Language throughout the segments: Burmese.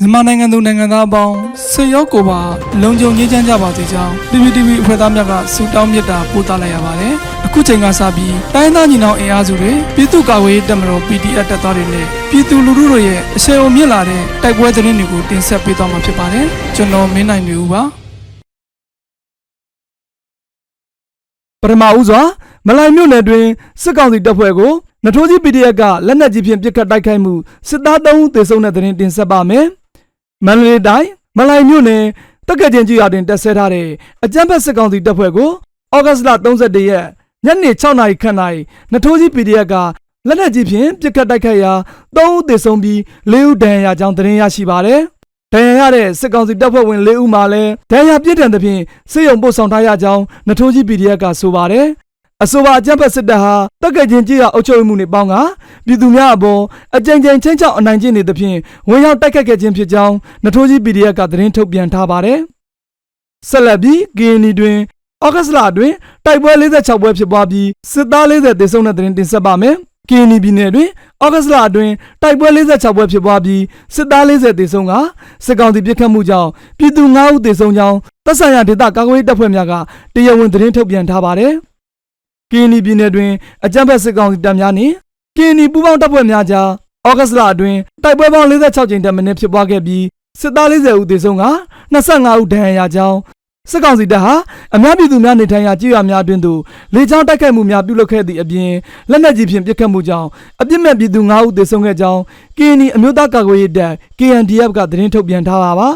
မြန်မာနိုင်ငံသူနိုင်ငံသားအပေါင်းဆွေရောက်ကိုပါလုံခြုံရေးချမ်းကြပါစေကြောင်း PPTV အဖွဲ့သားများကဆုတောင်းမေတ္တာပို့သလိုက်ရပါတယ်။အခုချိန်ကစပြီးတိုင်းသားညီနောင်အင်အားစုတွေပြည်သူ့ကာကွယ်ရေးတပ်မတော် PDF တပ်သားတွေနဲ့ပြည်သူလူထုတို့ရဲ့အဆင်အုံမြင့်လာတဲ့တိုက်ပွဲသတင်းတွေကိုတင်ဆက်ပေးသွားမှာဖြစ်ပါတယ်။ကျွန်တော်မင်းနိုင်နေဦးပါ။ပထမဦးစွာမလိုင်မြို့နယ်တွင်စစ်ကောင်စီတပ်ဖွဲ့ကိုနထိုးကြီး PDF ကလက်နက်ကြီးဖြင့်ပစ်ခတ်တိုက်ခိုက်မှုစစ်သား3ဦးသေဆုံးတဲ့တဲ့ရင်တင်ဆက်ပါမယ်။ မန္တလေးတိုင်းမလိုင်မြို့နယ်တက္ကချင်းကြီးရွာတွင်တပ်ဆဲထားတဲ့အကြမ်းဖက်စစ်ကောင်စီတပ်ဖွဲ့ကိုဩဂတ်စ်လ31ရက်ညနေ6နာရီခန့်၌နထိုးကြီး PDF ကလက်နက်ကြီးဖြင့်ပစ်ခတ်တိုက်ခိုက်ရာ3ဦးသေဆုံးပြီး4ဦးဒဏ်ရာရကြောင်းသတင်းရရှိပါတယ်။ဒဏ်ရာရတဲ့စစ်ကောင်စီတပ်ဖွဲ့ဝင်၄ဦးမှလည်းဒဏ်ရာပြည့်ထန်သဖြင့်စေယုံပို့ဆောင်ထားရကြောင်းနထိုးကြီး PDF ကဆိုပါတယ်။ အဆိုပါအကြမ်းဖက်စစ်တပ်ဟာတက်ကချင်းကြီးကအုပ်ချုပ်မှုနေပေါင်းကပြည်သူများအပေါ်အကြိမ်ကြိမ်ချင်းချောက်အနိုင်ကျင့်နေသဖြင့်ဝင်ရောက်တိုက်ခတ်ခဲ့ခြင်းဖြစ်ကြောင်းနထိုးကြီး PDF ကသတင်းထုတ်ပြန်ထားပါတယ်။ဆက်လက်ပြီး KNY တွင်ဩဂတ်စ်လအတွင်းတိုက်ပွဲ46ပွဲဖြစ်ပွားပြီးစစ်သား40သေဆုံးတဲ့သတင်းတင်ဆက်ပါမယ်။ KNY ပြည်နယ်တွင်ဩဂတ်စ်လအတွင်းတိုက်ပွဲ46ပွဲဖြစ်ပွားပြီးစစ်သား40သေဆုံးကစစ်ကောင်စီပစ်ခတ်မှုကြောင့်ပြည်သူ9ဦးသေဆုံးကြောင်းတပ်ဆိုင်ရာဒေသကာကွယ်ရေးတပ်ဖွဲ့များကတရားဝင်သတင်းထုတ်ပြန်ထားပါတယ်။ KNY ပြည်နယ်တွင်အကြမ်းဖက်စစ်ကောင်စီတပ်များနှင့် KNY ပူးပေါင်းတပ်ဖွဲ့များကြားဩဂတ်စ်လအတွင်းတိုက်ပွဲပေါင်း46ကြိမ်တက်မင်းဖြစ်ပွားခဲ့ပြီးစစ်သား40ဦးသေဆုံးက25ဦးဒဏ်ရာရကြောင်းစစ်ကောင်စီတပ်ဟာအများပြည်သူများနေထိုင်ရာကြေးရွာများအတွင်းသို့လေကြောင်းတိုက်ခိုက်မှုများပြုလုပ်ခဲ့သည့်အပြင်လက်နက်ကြီးဖြင့်ပစ်ခတ်မှုကြောင့်အပြစ်မဲ့ပြည်သူ9ဦးသေဆုံးခဲ့ကြောင်း KNY အမျိုးသားကာကွယ်ရေးတပ် KNDF ကသတင်းထုတ်ပြန်ထားတာပါ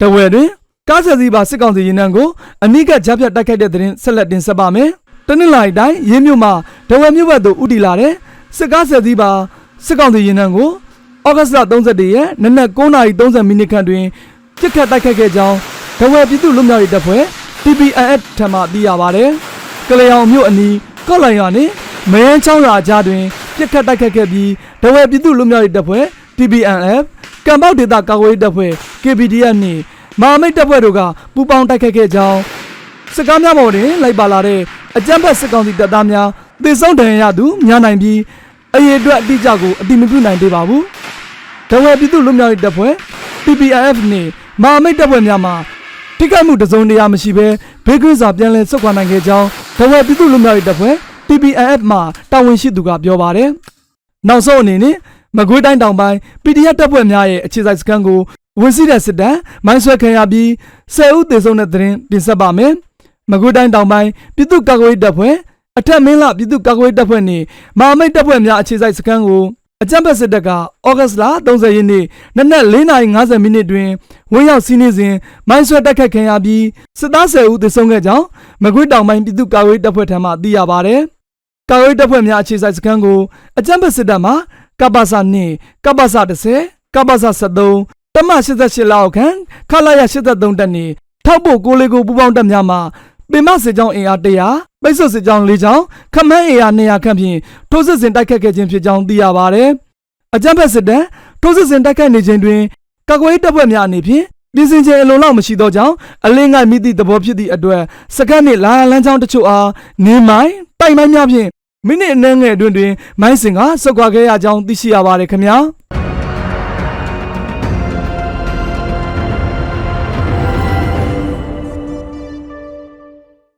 တဝဲတွင် ကားဆက်စီးပါစစ်ကောင်စီရင်နှန်းကိုအနိကကြားဖြတ်တိုက်ခိုက်တဲ့သတင်းဆက်လက်တင်ဆက်ပါမယ်တနင်္လာရီတိုင်းရင်းမြို့မှာတဝဲမြို့ဘက်သို့ဥတီလာတဲ့စစ်ကားဆက်စီးပါစစ်ကောင်စီရင်နှန်းကိုဩဂတ်စ်လ31ရက်နနက်9:30မိနစ်ခန့်တွင်ပြစ်ခတ်တိုက်ခိုက်ခဲ့ကြောင်းဒဝဲပြည်သူ့လူမျိုးရေးတပ်ဖွဲ့ TPNF ထံမှသိရပါတယ်။ကလျောင်မြို့အနီးကော့လိုင်ရွာနှင့်မယန်းချောင်းရွာကြားတွင်ပြစ်ခတ်တိုက်ခိုက်ခဲ့ပြီးဒဝဲပြည်သူ့လူမျိုးရေးတပ်ဖွဲ့ TPNF ကံပေါက်ဒေသကာကွယ်ရေးတပ်ဖွဲ့ KPDF နှင့် မဟာမိတ်တပ်ဖွဲ့တို့ကပူးပေါင်းတိုက်ခိုက်ခဲ့ကြောင်းစစ်ကားများပေါ်တွင်လိုက်ပါလာတဲ့အကြမ်းဖက်စစ်ကောင်စီတပ်သားများသေဆုံးဒဏ်ရာရသူများနိုင်ပြီးအရေးအတွက်အတိအကျကိုအတိမပြုနိုင်သေးပါဘူး။ဒဝဲပြည်သူ့လူမျိုးရေးတပ်ဖွဲ့ PPIF နှင့်မဟာမိတ်တပ်ဖွဲ့များမှထိခိုက်မှုတစုံတရာမရှိဘဲဘေးကင်းစွာပြန်လည်ဆုတ်ခွာနိုင်ခဲ့ကြောင်းဒဝဲပြည်သူ့လူမျိုးရေးတပ်ဖွဲ့ PPIF မှတာဝန်ရှိသူကပြောပါတယ်။နောက်ဆုံးအနေနဲ့မကွေးတိုင်းတောင်ပိုင်း PDF တပ်ဖွဲ့များရဲ့အခြေစိုက်စခန်းကို ဝင်စီးတဲ့စစ်တပ်မိုင်းဆွဲခံရပြီး10ဦးသေဆုံးတဲ့တဲ့ရင်တင်ဆက်ပါမယ်။မကွေးတိုင်းတောင်ပိုင်းပြည်သူ့ကာကွယ်ရေးတပ်ဖွဲ့အထက်မင်းလပြည်သူ့ကာကွယ်ရေးတပ်ဖွဲ့နှင့်မဟာမိတ်တပ်ဖွဲ့များအခြေစိုက်စခန်းကိုအကြမ်းဖက်စစ်တပ်ကဩဂတ်စ်လ30ရက်နေ့နနက်4:50မိနစ်တွင်ဝင်ရောက်စီးနင်းစဉ်မိုင်းဆွဲတိုက်ခိုက်ခံရပြီးစစ်သား10ဦးသေဆုံးခဲ့ကြောင်းမကွေးတောင်ပိုင်းပြည်သူ့ကာကွယ်ရေးတပ်ဖွဲ့ထံမှသိရပါဗျ။ကာကွယ်ရေးတပ်ဖွဲ့များအခြေစိုက်စခန်းကိုအကြမ်းဖက်စစ်တပ်မှကပ္ပစ2ကပ္ပစ10ကပ္ပစ73 တမ88လောက်ခန့်ခလာရ83တက်နေထောက်ဖို့ကိုလေးကိုပူပေါင်းတပ်များမှပင်မစစ်ကြောင်းအင်အား100ပိတ်ဆို့စစ်ကြောင်း4ကြောင်းခမန်းအင်အား200ခန့်ဖြင့်ထိုးစစ်ဆင်တိုက်ခတ်ခဲ့ခြင်းဖြစ်ကြောင်းသိရပါဗျ။အကြမ်းဖက်စစ်တပ်ထိုးစစ်ဆင်တိုက်ခိုက်နေခြင်းတွင်ကာကွယ်ရေးတပ်ဖွဲ့များအနေဖြင့်ပြည်စင်ခြင်းအလုံးလောက်မရှိသောကြောင့်အလင်းငိုက်မိသည့်သဘောဖြစ်သည့်အတွက်စကတ်နှင့်လာလန်းချောင်းတချို့အားနေမိုင်းတိုက်မိုင်းများဖြင့်မိနစ်အနည်းငယ်အတွင်းတွင်မိုင်းစင်ကဆုတ်ခွာခဲ့ရကြောင်းသိရှိရပါတယ်ခင်ဗျာ။